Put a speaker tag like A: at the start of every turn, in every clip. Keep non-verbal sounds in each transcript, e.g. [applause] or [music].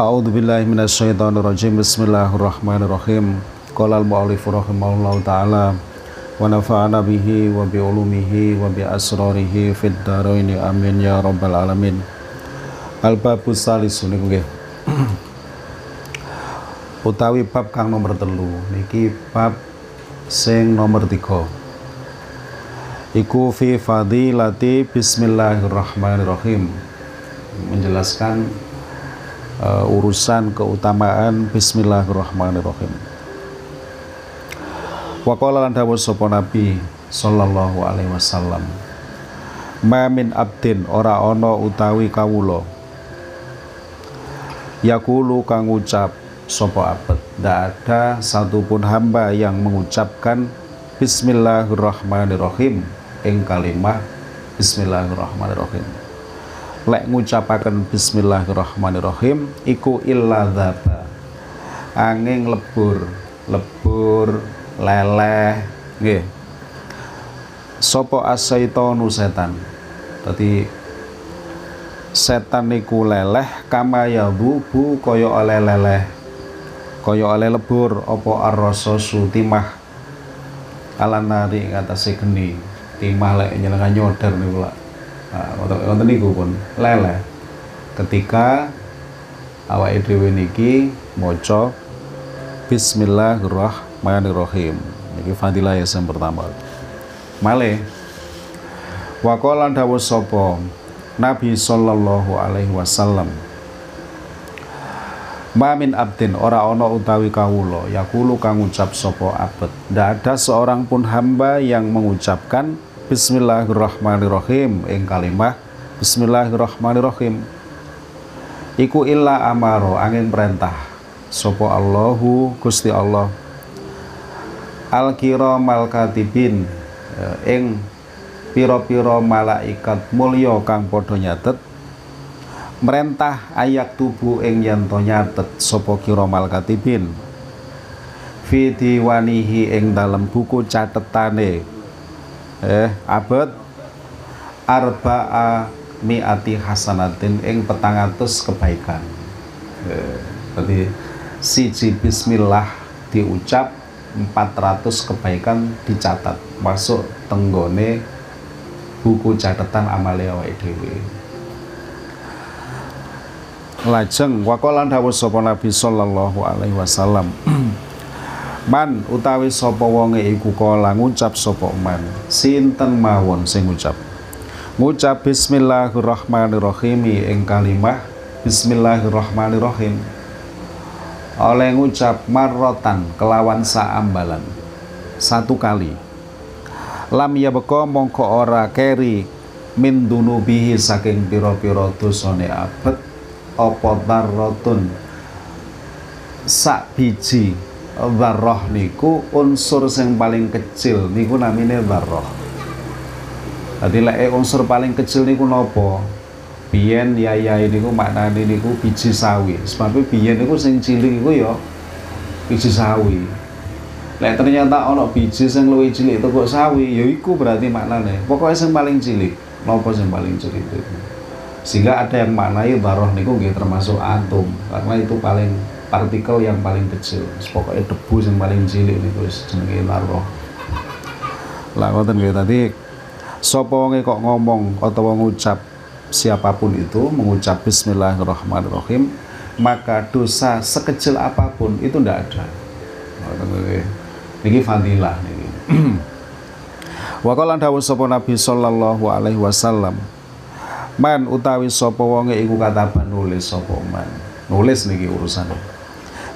A: A'udzu billahi minasyaitonir rajim. Bismillahirrahmanirrahim. Qala al-mu'allif rahimahullahu taala wa nafa'ana bihi wa bi ulumihi wa bi asrarihi fid dharain amin ya rabbal alamin. Al-babu salisun nggih. Utawi bab kang nomor telu niki bab sing nomor tiga iku fi fadilati bismillahirrahmanirrahim menjelaskan uh, urusan keutamaan Bismillahirrahmanirrahim. Wa qala lan dawuh sapa Nabi sallallahu alaihi wasallam. Ma min abdin ora ana utawi kawula. Yakulu kang ucap sapa abad. Tidak ada satupun hamba yang mengucapkan Bismillahirrahmanirrahim ing kalimah Bismillahirrahmanirrahim. Lek ngucapaken bismillahirrahmanirrahim iku illa dzaba angin lebur lebur leleh nggih. Sapa asaitonu setan? Dadi setan niku leleh kama yabubu kaya oleh leleh kaya oleh lebur apa arrasasu timah alanari ngatasi geni timah lek nyelengan nyoder niku lak Nah, niku pun lele ketika awak dhewe niki maca Bismillahirrahmanirrahim. Niki fadilah yang pertama. Male Wakolan dawuh sapa Nabi sallallahu alaihi wasallam Mamin abdin ora ana utawi kawula yakulu kang ngucap sapa abad. Ndak ada seorang pun hamba yang mengucapkan Bismillahirrahmanirrahim. Ing kalimah Bismillahirrahmanirrahim. Iku illa amaro angin perintah. Sopo Allahu Gusti Allah. Al mal katibin ing piro-piro malaikat mulya kang padha nyatet. Merentah ayak tubuh ing yanto nyatet sapa mal katibin fi diwanihi ing dalam buku catetane eh abad arba'a mi'ati hasanatin ing petangatus kebaikan. Eh, jadi siji bismillah diucap 400 kebaikan dicatat. Masuk tenggone buku catatan amalia awake dhewe. Lajeng waqala dawuh sapa Nabi sallallahu alaihi wasallam [clears throat] Man utawi sapa wonge iku kala ngucap sapa man. Sinten mawon sing ngucap. Ngucap bismillahirrahmanirrahim ing kalimah bismillahirrahmanirrahim. Oleh ngucap marrotan kelawan saambalan. Satu kali. Lam ya beko mongko ora keri min dunubihi saking pira-pira dosane abet apa darrotun sak biji Dharrah niku unsur yang paling kecil niku namine dharrah. Dadi lek unsur paling kecil niku nopo? Biyen ya ya niku maknane niku biji sawi. Sebab biyen niku sing cilik iku ya biji sawi. Lek ternyata ana biji sing luwih cilik itu kok sawi, ya iku berarti maknane. Pokoknya sing paling cilik. Nopo sing paling cilik itu? Sehingga ada yang maknai dharrah niku nggih termasuk antum karena itu paling partikel yang paling kecil. Pokoknya debu yang paling cilik nih terus jenenge larva lah ngoten nggih tadi sapa kok ngomong atau ngucap siapa pun itu mengucap bismillahirrahmanirrahim maka dosa sekecil apa pun itu ndak ada. Niki fadilah niki. [clears throat] Wa qala dawuh sapa Nabi sallallahu alaihi wasallam Man utawi sapa wonge iku kataban nulis sapa man. Nulis niki urusannya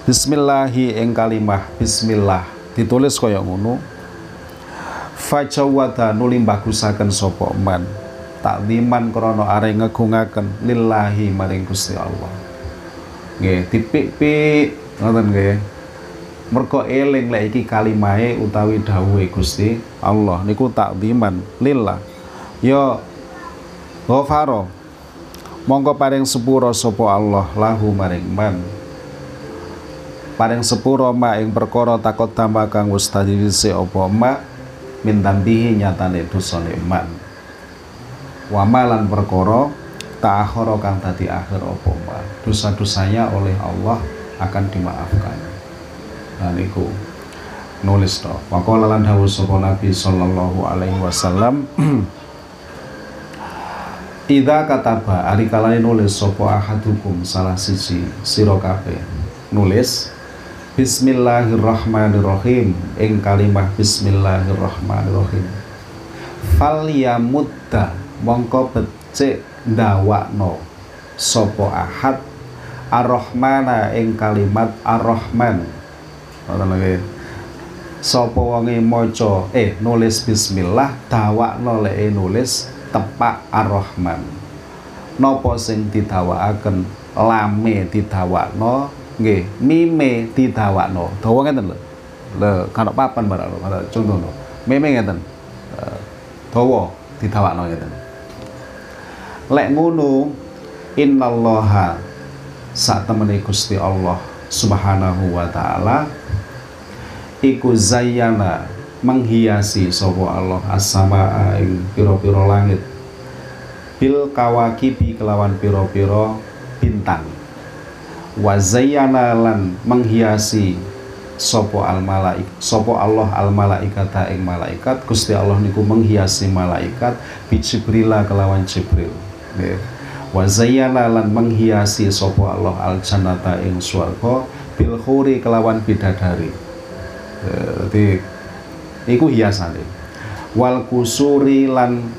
A: Bismillahi ing kalimah bismillah. Ditulis kaya ngono. Fajawada nuli bagusaken sapa man. Takdiman krana are ngegungaken lillahi maring Gusti Allah. Nggih dipik-pik. Ngoten nggih. Mergo eling lek iki kalimahe utawi dawuhe Gusti Allah niku takdiman lillah. Ya ghafara mongko paring sepuro sapa Allah lahu maring man paring sepuro ma ing perkara takut dama kang wis dadi apa ma min tambihi nyatane dosane man wa malan perkara ta'akhara kang tadi akhir apa dosa-dosanya oleh Allah akan dimaafkan. Nah nulis to. Waqala lan dawuh sapa Nabi sallallahu alaihi wasallam [clears throat] Ida kataba ari kalane nulis sapa ahadukum? Salah siji sira kabeh. Nulis Bismillahirrahmanirrahim. Ing kalimah Bismillahirrahmanirrahim. Fal yamudda mongko becik ndawakno. Sapa ahad? Ar-rahmana ing kalimat ar-rahman. Ngoten lho sapa eh nulis bismillah dawakno lek nulis tepak ar-Rahman. Nopo sing didawakaken? Lame didawakno nggih mime didawakno. Dawa ngeten lho. Lho kana papan barang lho contoh mime ngeten. Dawa didawakno ngeten. Lek ngono innallaha sak temene Gusti Allah Subhanahu wa taala iku zayyana menghiasi sopo Allah as-sama ing piro-piro langit. Bil kawakibi kelawan piro-piro bintang wa lan menghiasi sopo al malaik sopo Allah al malaikata ing malaikat. Gusti Allah niku menghiasi malaikat bi Jibrila kelawan Jibril. Nggih. Wa lan menghiasi sopo Allah al jannata ing swarga bil khuri kelawan bidadari. Jadi iku hiasane. Wal kusuri lan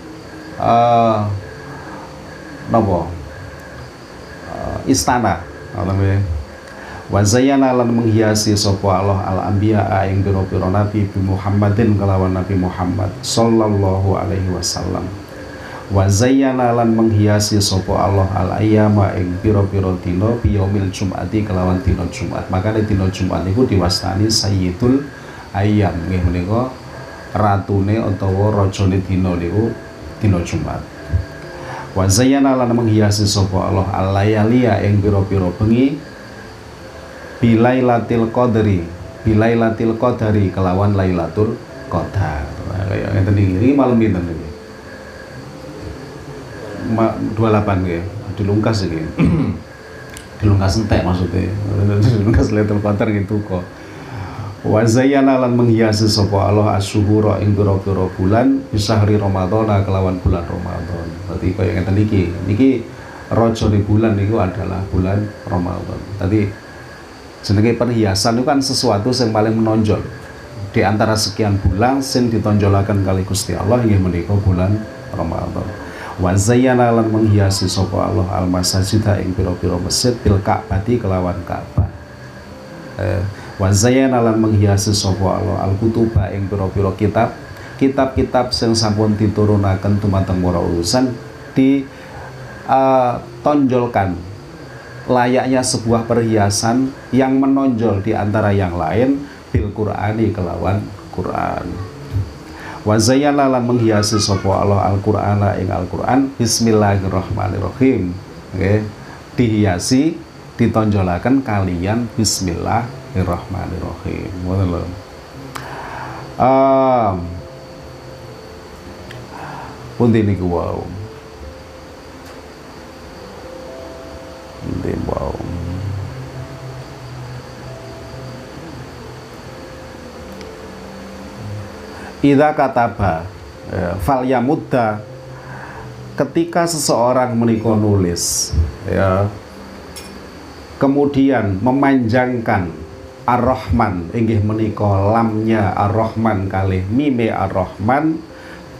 A: uh, napa? Uh, istana ngoten wa zayyana lan menghiasi sapa Allah al anbiya ing pira-pira nabi bi Muhammadin kelawan Nabi Muhammad sallallahu alaihi wasallam. Wa zayyana lan menghiasi sapa Allah al ayyama ing pira-pira dina bi yaumil jumati kelawan dina Jumat. Makane dina Jumat niku diwastani sayyidul ayam nggih menika ratune utawa rajane dina niku dina Jumat. Wa zayyana lan menghiasi sapa Allah al-layaliya ing pira-pira bengi bilailatil qadri bilailatil qadri kelawan lailatul qadar. Kaya ngeten iki malam pinten iki? 28 nggih. Dilungkas iki. [clears throat] Dilungkas entek maksudnya. [laughs] Dilungkas lailatul qadar gitu kok wa zayyana lan menghiasi sapa Allah asyuhura ing pira-pira bulan bisahri Ramadan kelawan bulan Ramadan. Berarti kaya ngeten iki. Niki rajane bulan niku adalah bulan Ramadan. Tadi jenenge perhiasan itu kan sesuatu yang paling menonjol di antara sekian bulan sing ditonjolaken kali Gusti Allah inggih menika bulan Ramadan. Wa zayyana lan menghiasi sapa Allah al masajida ing pira-pira masjid bil Ka'bati kelawan Ka'bah. Eh, wa lan menghiasi sapa Allah. Al kutuba ing pira-pira kitab kitab-kitab sing sampun diturunaken dumateng para urusan di uh, tonjolkan layaknya sebuah perhiasan yang menonjol di antara yang lain bil Qur'ani kelawan Quran. Wa zayyana lan menghiasi sapa Allah al-Qur'ana ing Al-Qur'an. Bismillahirrahmanirrahim. Okay. dihiasi ditonjolaken kalian bismillah Bismillahirrahmanirrahim. Um, pundi niku wau. Pundi wau. Ida kataba ya, fal yamudda ketika seseorang menikah nulis ya kemudian memanjangkan Ar-Rahman. Inggih menika lamnya Ar-Rahman kali mime Ar-Rahman.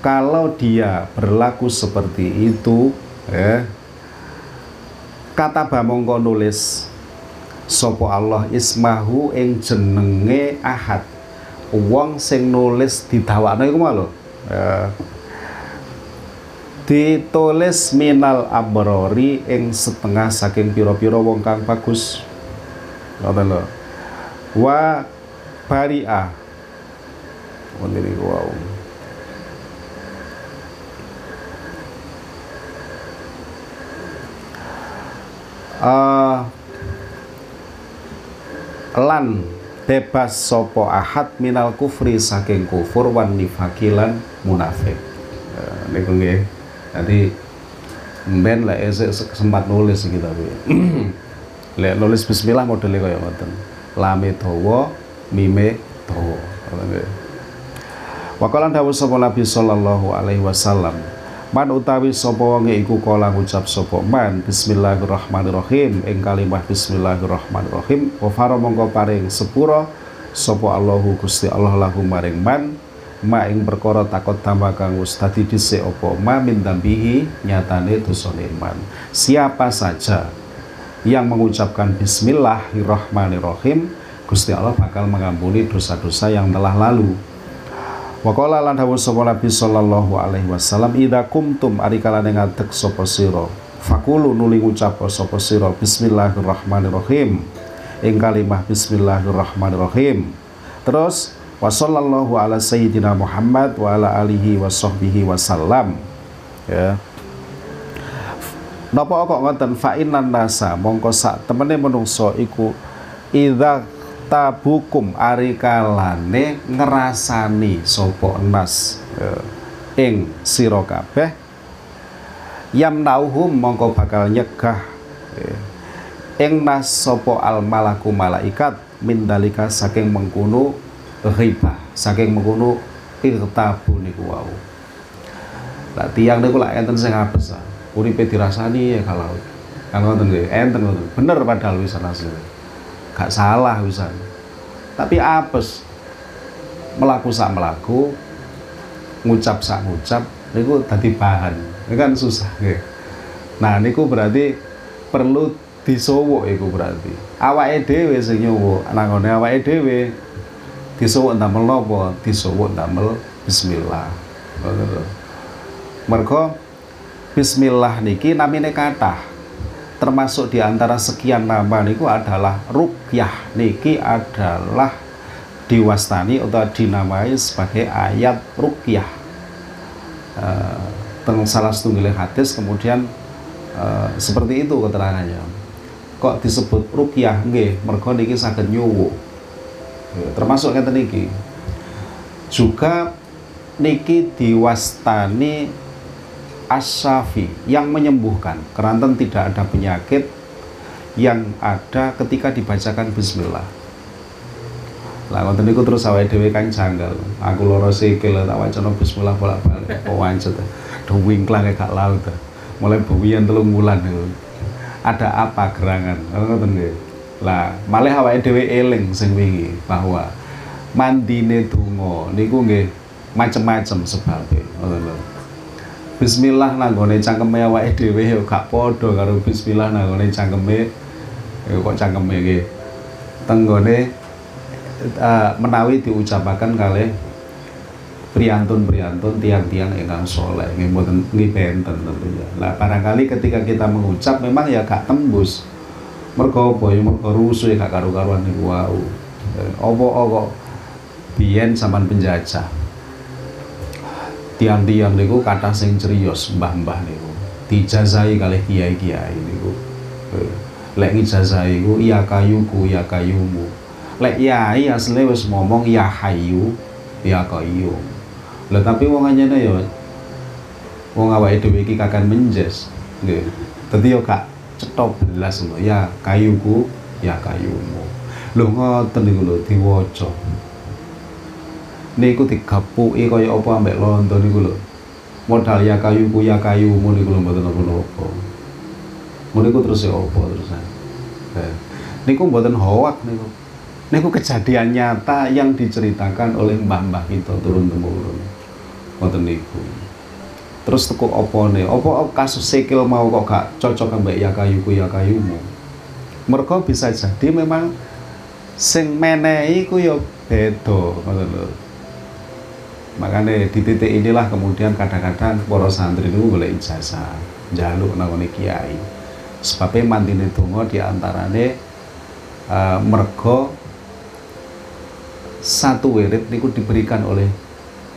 A: Kalau dia berlaku seperti itu ya kata bamongko nulis sopo Allah ismahu ing jenenge ahad. Wong sing nulis didawakno iku lho ya. ditulis minal abrori ing setengah saking piro-piro wong kang bagus. Ngoten lho wa bari'ah ini wow. Uh, lan bebas sopo ahad minal kufri saking kufur wan nifakilan munafik. Uh, nggih? Jadi ben lah sempat nulis gitu tapi [clears throat] lek nulis bismillah modelnya kaya ngoten lame dawa mime dawa. Wakalan dawuh sapa Nabi sallallahu alaihi wasallam Man utawi sapa wonge iku kala ngucap sapa man bismillahirrahmanirrahim. Ing kalimah bismillahirrahmanirrahim wa faro mongko paring sepura sapa Allahu Gusti Allah lahu maring man ma ing perkara takut tambah kang wis dadi dhisik apa ma min dambihi nyatane dosane man. Siapa saja yang mengucapkan bismillahirrahmanirrahim Gusti Allah bakal mengampuni dosa-dosa yang telah lalu. Waqala lan dawuh sapa Nabi sallallahu alaihi wasallam idza kumtum ari kalane ngadeg sapa sira. Fakulu nuli ngucap sapa sira bismillahirrahmanirrahim ing kalimah bismillahirrahmanirrahim. Terus wa sallallahu ala sayyidina Muhammad wa ala alihi wa sahbihi wasallam ya Napa kok ngoten? Fa innan nasa mongko sak temene menungso iku idza tabukum ari kalane ngerasani sapa nas eh, ing sira kabeh yamnauhum mongko bakal nyegah eh, ing nas sapa al malaku malaikat mindalika saking mengkuno ghibah saking mengkuno irtabu niku wau. Lah tiang niku lak enten sing apes uripe dirasani ya kalau kan ngoten nggih enten ngoten. Bener padahal wis asline. Gak salah bisa tapi apes. Melaku sak melaku ngucap sak ngucap niku tadi bahan. Ini kan susah ya. nah niku berarti perlu disowo iku berarti. Awake dhewe sing nyowo nangone awake dhewe. Disowok ndamel napa? Disowok ndamel bismillah. Mergo bismillah niki namine kathah. Termasuk di antara sekian nama niku adalah rukyah. Niki adalah diwastani atau dinamai sebagai ayat rukyah. Uh, tentang salah setunggal hadis kemudian uh, seperti itu keterangannya. Kok disebut rukyah? Nggih mergo niki saged nyuwu termasuk ngeten niki juga niki diwastani asyafi yang menyembuhkan. Keranten tidak ada penyakit yang ada ketika dibacakan bismillah. Lah ngoten niku terus awake dhewe kan janggal. Aku lara sikil tak wacana bismillah bolak-balik. Kok wancet? Do wingklang gak laut. Mulai bewian telung bulan ada apa gerangan? Ngoten nggih lah malah awake dhewe eling sing wingi bahwa mandine donga niku nggih macem-macem sebabnya ngoten lho bismillah nanggone cangkeme awake dhewe yo gak padha karo bismillah nanggone cangkeme yo kok cangkeme iki tenggone uh, menawi diucapaken kalih priantun-priantun tiang-tiang ingkang soleh nggih mboten nggih benten tentunya. Lah barangkali ketika kita mengucap memang ya gak tembus. Mergo apa ya mergo rusuh gak karu-karuan niku wau. Apa kok biyen zaman penjajah tiang-tiang niku kata sing cerios mbah-mbah niku. Dijazai kali kiai-kiai niku. Eh, lek ngijazai ku iya kayuku ya kayumu. Lek yai asli wis ngomong ya hayu ya kayu lah tapi wong anyene ya wong awake dhewe iki kakan menjes nggih. Dadi yo gak cetok belas ya kayuku ya kayumu. Lho ngoten niku lho diwaca niku digapuki kaya apa ambek londo niku lho. Modal ya kayu ku ya kayu mun niku lho mboten apa-apa. Mun niku terus ya apa terusan? Eh. niku mboten hoak niku. Niku kejadian nyata yang diceritakan oleh mbah-mbah kita turun temurun mboten niku. Terus teko nih apa kasus sikil mau kok gak cocok ambek ya kayu ku ya kayumu? Mereka bisa jadi memang sing menehi ku ya beda ngoten makanya di titik inilah kemudian kadang-kadang para santri itu boleh ijazah jaluk nangone kiai. Sebabnya mantine donga diantarane uh, mergo satu wirid niku diberikan oleh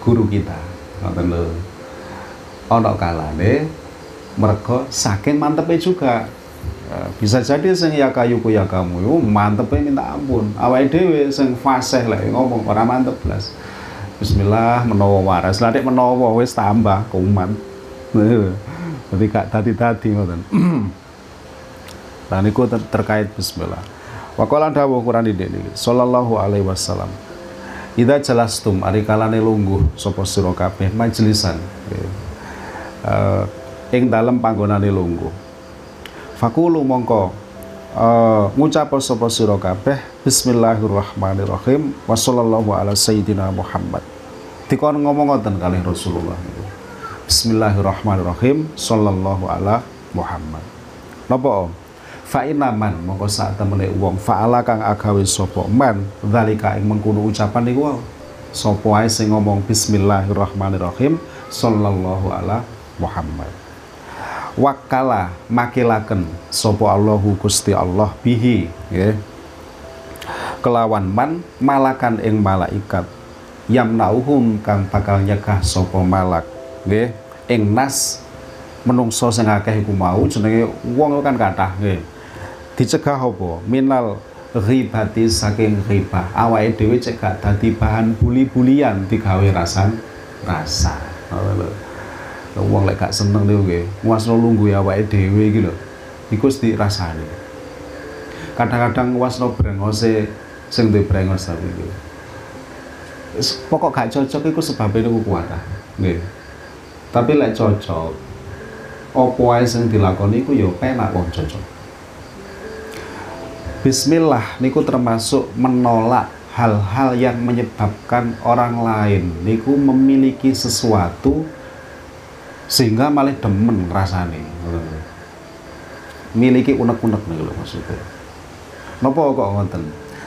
A: guru kita. Ngoten lho. Ana kalane mergo saking mantepnya juga. Uh, bisa jadi sing ya kayu ya kamu mantepnya minta ampun. Awake dhewe sing fasih lek ngomong ora mantep blas Bismillah menawa waras. Lah menawa wis tambah kuman. Jadi gak tadi-tadi ngoten. [clears throat] Nah niku terkait bismillah. Wa qala dawuh Quran ini sallallahu alaihi wasallam. Ida jelastum ari kalane lungguh sapa sira kabeh majlisan. Uh, ing dalem panggonane lungguh. Fakulu mongko uh, ngucap sapa sira kabeh. Bismillahirrahmanirrahim. Wa sallallahu ala sayyidina Muhammad. Dikon ngomong ngoten kalih Rasulullah. Bismillahirrahmanirrahim. Sallallahu ala Muhammad. Napa fa inaman mongko sak temene wong. Faala kang agawe sapa? Man zalika ing mengkono ucapan niku sapa ae sing ngomong bismillahirrahmanirrahim. Sallallahu ala Muhammad wakala makilaken sapa Allahu Gusti Allah bihi kelawan man malakan ing malaikat. Yamnauhum kang bakal nyegah sapa malak nggih. Ing nas menungso sing akeh iku mau jenenge wong kan kathah nggih. Dicegah apa? Minal ribati saking riba awake dhewe cek gak dadi bahan buli-bulian digawe rasan rasa lho wong lek gak seneng niku nggih nguasno lungguh awake dhewe iki lho. Iku mesti rasane kadang-kadang nguasno brengose sing duwe brengos tapi iki. Pokok gak cocok iku sebabnya niku kuat nggih. Tapi lek cocok opo ae sing dilakoni iku ya penak wong cocok. Bismillah niku termasuk menolak hal-hal yang menyebabkan orang lain niku memiliki sesuatu sehingga malah demen rasane. Miliki unek-unek nih maksudnya. Nopo kok ngoten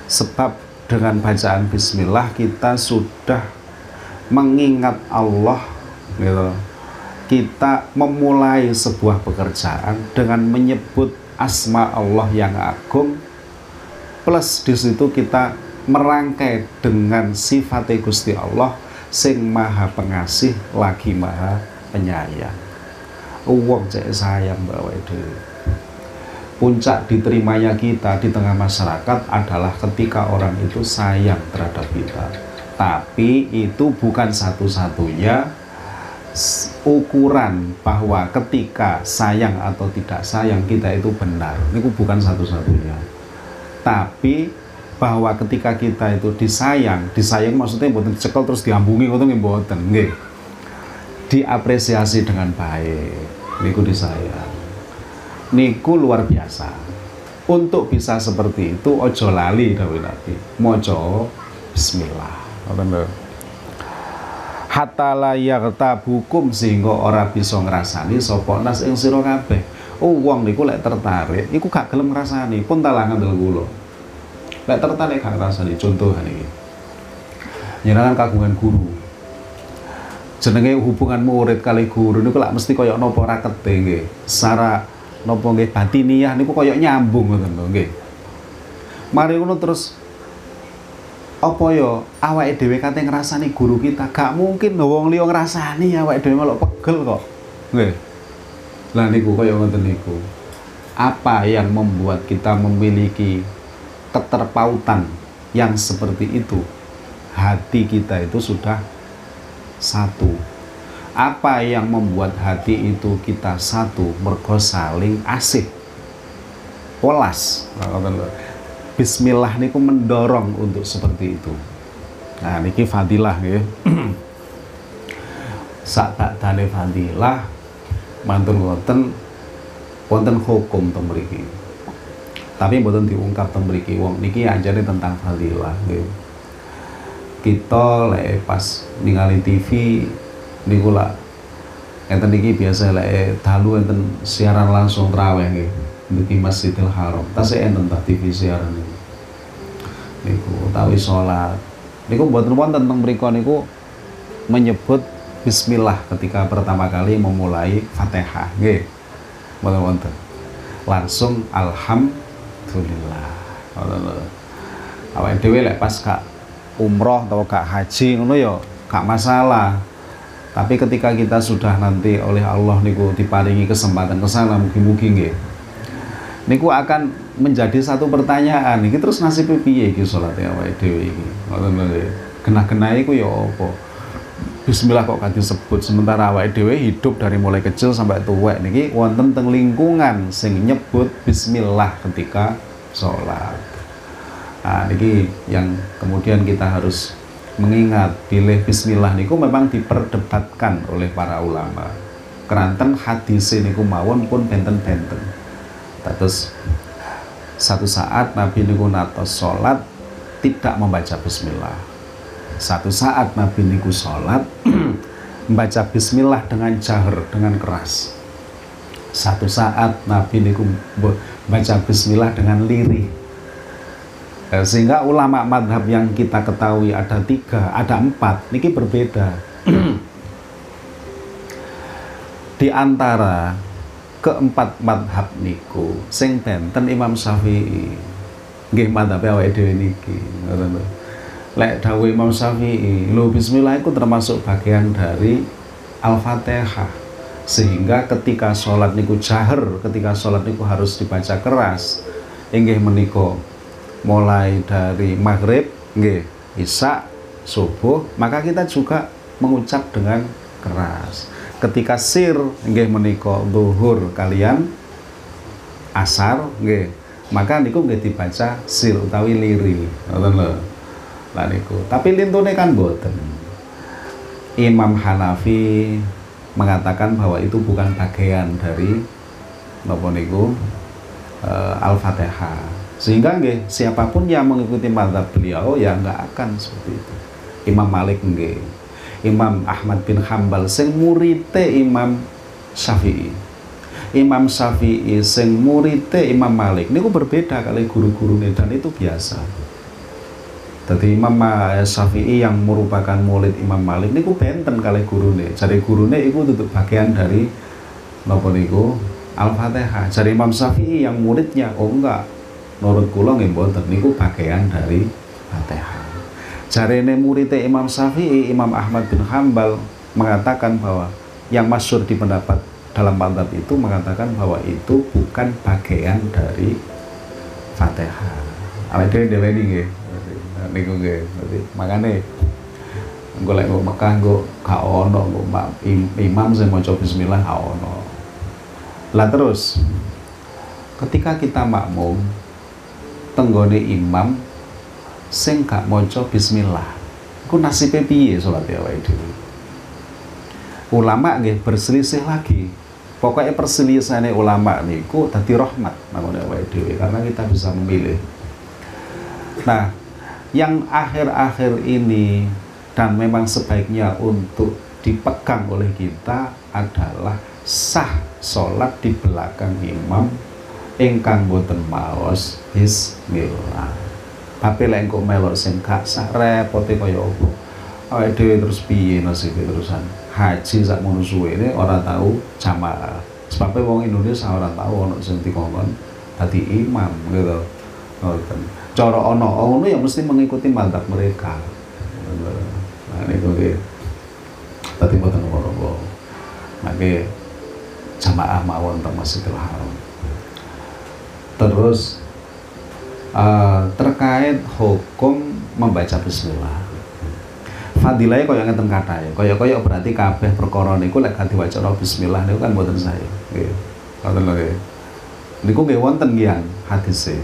A: sebab dengan bacaan bismillah kita sudah mengingat Allah gitu kita memulai sebuah pekerjaan dengan menyebut asma Allah yang agung plus di situ kita merangkai dengan sifat Gusti Allah sing maha pengasih lagi maha penyayang uang cek sayang bawa itu puncak diterimanya kita di tengah masyarakat adalah ketika orang itu sayang terhadap kita. Tapi itu bukan satu-satunya ukuran bahwa ketika sayang atau tidak sayang kita itu benar. Itu bukan satu-satunya. Tapi bahwa ketika kita itu disayang, disayang maksudnya buatan cekel terus diambungi mboten, nggih. Diapresiasi dengan baik, niku disayang. Niku luar biasa. Untuk bisa seperti itu ojo lali dawuh Nabi. Mojo bismillah. Hatta la bukum sehingga ora bisa ngrasani sapa nas ing sira kabeh oh wong niku lek tertarik iku gak gelem ngrasani pun talangan del kula lek tertarik gak ngrasani contoh iki nyenengan kagungan guru jenenge hubungan murid kali guru niku lak mesti kaya napa rakete nggih. Secara napa nggih. Batiniah niku kaya nyambung ngoten lho nggih. Mari ngono terus. Apa ya awake dhewe kate ngrasani guru kita? Gak mungkin wong liya ngrasani awake dhewe malah pegel kok nggih. Lah niku kaya ngoten niku. Apa yang membuat kita memiliki keterpautan yang seperti itu? Hati kita itu sudah satu. Apa yang membuat hati itu kita satu? Mergo saling asih. Polas. Bismillah niku mendorong untuk seperti itu. Nah niki fadilah ya. Saat tak fadilah mantun wonten wonten hukum mriki. Tapi mboten diungkap mriki wong niki anjane tentang fadilah nggih. Kita lek pas ningali TV niku lah enten iki biasa lek dalu enten siaran langsung traweh nggih di Masjidil Haram. Tasih enten tak TV siaran niku. Niku utawi salat. Niku mboten wonten teng mriku niku menyebut bismillah ketika pertama kali memulai Fatihah nggih mboten wonten langsung alhamdulillah awake dhewe lek pas kak umroh atau kak haji ngono ya gak masalah. Tapi ketika kita sudah nanti oleh Allah niku diparingi kesempatan ke sana mugi-mugi nggih. Niku akan menjadi satu pertanyaan iki terus nasib piye iki salat awake dhewe iki? Ngoten lho genah-genah iku ya apa? Bismillah kok kan disebut. Sementara awake dhewe hidup dari mulai kecil sampai tua niki wonten teng lingkungan sing nyebut bismillah ketika sholat. Nah, niki yang kemudian kita harus mengingat pilih bismillah niku memang diperdebatkan oleh para ulama. Keranten hadis niku mawon pun benten-benten. Terus satu saat Nabi niku natos sholat tidak membaca bismillah satu saat Nabi niku sholat [clears throat] membaca bismillah dengan jahar dengan keras satu saat Nabi niku baca bismillah dengan lirih sehingga ulama madhab yang kita ketahui ada tiga, ada empat, niki berbeda. Di antara keempat madhab niku, sing benten Imam Syafi'i, nggih madhab awake dhewe niki, ngoten lek dawe Imam Syafi'i lo bismillah itu termasuk bagian dari Al-Fatihah. Sehingga ketika sholat niku jahar ketika sholat niku harus dibaca keras. Inggih meniko mulai dari maghrib nggih isya subuh maka kita juga mengucap dengan keras. Ketika sir nggih meniko duhur kalian asar nggih maka niku nggih dibaca sir utawi liri. Ngoten laniku tapi lintune kan boten Imam Hanafi mengatakan bahwa itu bukan bagian dari napa niku uh, Al-Fatihah sehingga nggih siapa pun yang mengikuti mazhab beliau ya nggak akan seperti itu Imam Malik nggih Imam Ahmad bin Hambal sing murite Imam Syafi'i Imam Syafi'i sing murite Imam Malik niku berbeda kali guru-guru dan itu biasa jadi Imam Syafi'i yang merupakan murid Imam Malik niku benten kali gurune. Jadi gurune itu tutup bagian dari napa niku Al-Fatihah. Jadi Imam Syafi'i yang muridnya oh enggak. Menurut kula nggih mboten niku bagian dari Fatihah. Jarene muridnya Imam Syafi'i, Imam Ahmad bin Hambal mengatakan bahwa yang masyur di pendapat dalam pantat itu mengatakan bahwa itu bukan bagian dari Fatihah. Awake dhewe dhewe nggih niku nggih makane engko lek nggo Mekah engko gak ono imam sing maca bismillah gak ono lah terus ketika kita makmum tenggone imam sing gak maca bismillah. Iku nasibe piye salat awake dhewe? Ulama nggih berselisih lagi. Pokoknya perselisihannya ulama niku tadi rahmat namanya awake dhewe karena kita bisa memilih. Nah yang akhir-akhir ini dan memang sebaiknya untuk dipegang oleh kita adalah sah sholat di belakang imam ingkang boten maos bismillah tapi lek engko melok sing gak sah repote kaya opo awake dhewe terus piye nasibe terusan haji sak ngono suwene ora tahu jamaah. Sebabnya wong Indonesia ora tahu ono sing dikongkon dadi imam gitu. Ngoten. Cara ono ono yang mesti mengikuti mandat mereka. Nah ini tuh tadi buatan nopo maka jamaah mawon tentang Masjidil Haram terus uh, terkait hukum membaca bismillah. Fadilahnya kaya ngeten kata ya. Kaya kaya berarti kabeh perkara niku lek ganti waca bismillah niku kan mboten saya nggih. Ngoten lho nggih. Niku nggih wonten nggih hadise.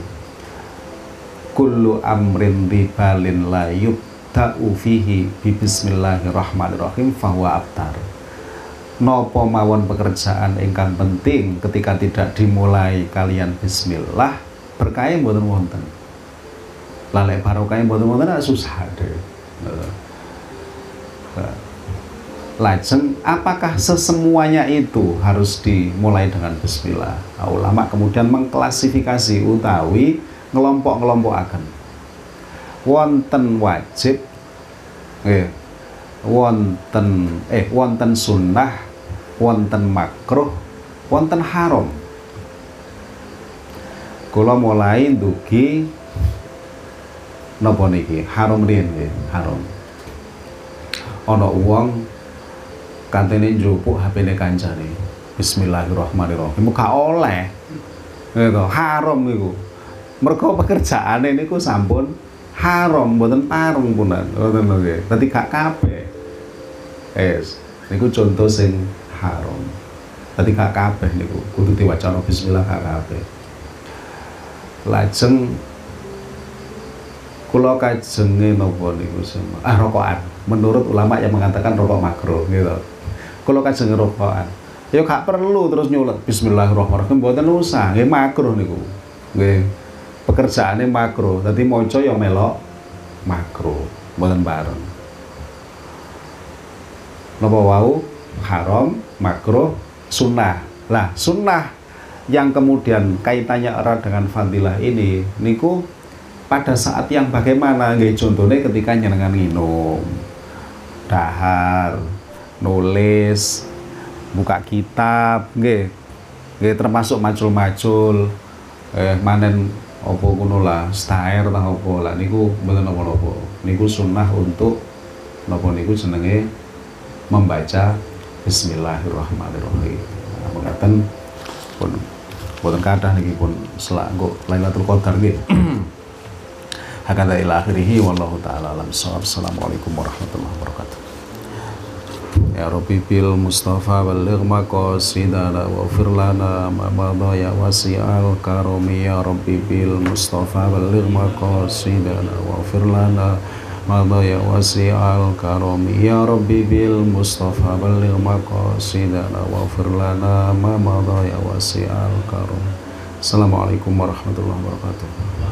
A: Kullu amrin ribalin la yubda'u fihi bi bismillahirrahmanirrahim fahuwa abtar nopo mawon pekerjaan ingkang penting ketika tidak dimulai kalian bismillah. Berkaya mboten wonten. Lalek barokah mboten wonten susah deh lajeng apakah sesemuanya itu harus dimulai dengan bismillah? Nah, ulama kemudian mengklasifikasi utawi ngelompok akan wonten wajib. Nggih wonten eh wonten sunnah wonten makruh wonten haram. Kula mulai dugi napa niki? Haram riyen nggih haram. Ana wong kantene njupuk HP-ne kancane. Bismillahirrahmanirrahim. Muka oleh. Gitu haram niku. Mereka pekerjaan ini ku sampun haram mboten parung punan. Ngoten lho nggih. Dadi gak kabeh es. Niku contoh sing haram. Tadi gak kabeh niku kudu diwacana bismillah gak kabeh. Lajeng kula kajenge napa niku sama ah rokokan. Menurut ulama yang mengatakan rokok makro gitu. Kula kajenge rokokan. Ya gak perlu terus nyulet bismillahirrahmanirrahim mboten usah nggih makro niku. Nggih. Pekerjaannya makro tadi maca yang melok makro mboten bareng napa wau? Haram makro sunnah. Lah sunnah yang kemudian kaitannya erat dengan fadilah ini niku pada saat yang bagaimana? Nggih contohnya ketika nyenengan minum dahar nulis buka kitab nggih. Nggih termasuk macul-macul eh manen opo kuno lah stair tah opo lah niku mboten napa-napa. Niku sunnah untuk napa niku jenenge membaca bismillahirrahmanirrahim. Nah, mengatakan pun boten kathah niki pun selak kok Lailatul Qadar nggih [clears throat] hakada ila akhirih wallahu taala alam assalamualaikum warahmatullahi wabarakatuh. Ya Rabbi bil Mustafa baligh maqasidana wa firlana ma madha ya wasi'al karami ya Rabbi bil Mustafa baligh maqasidana wa firlana madha ya wasi'al karami ya Rabbi bil Mustafa baligh maqasidana wa firlana ma madha ya wasi'al karami Assalamualaikum warahmatullahi wabarakatuh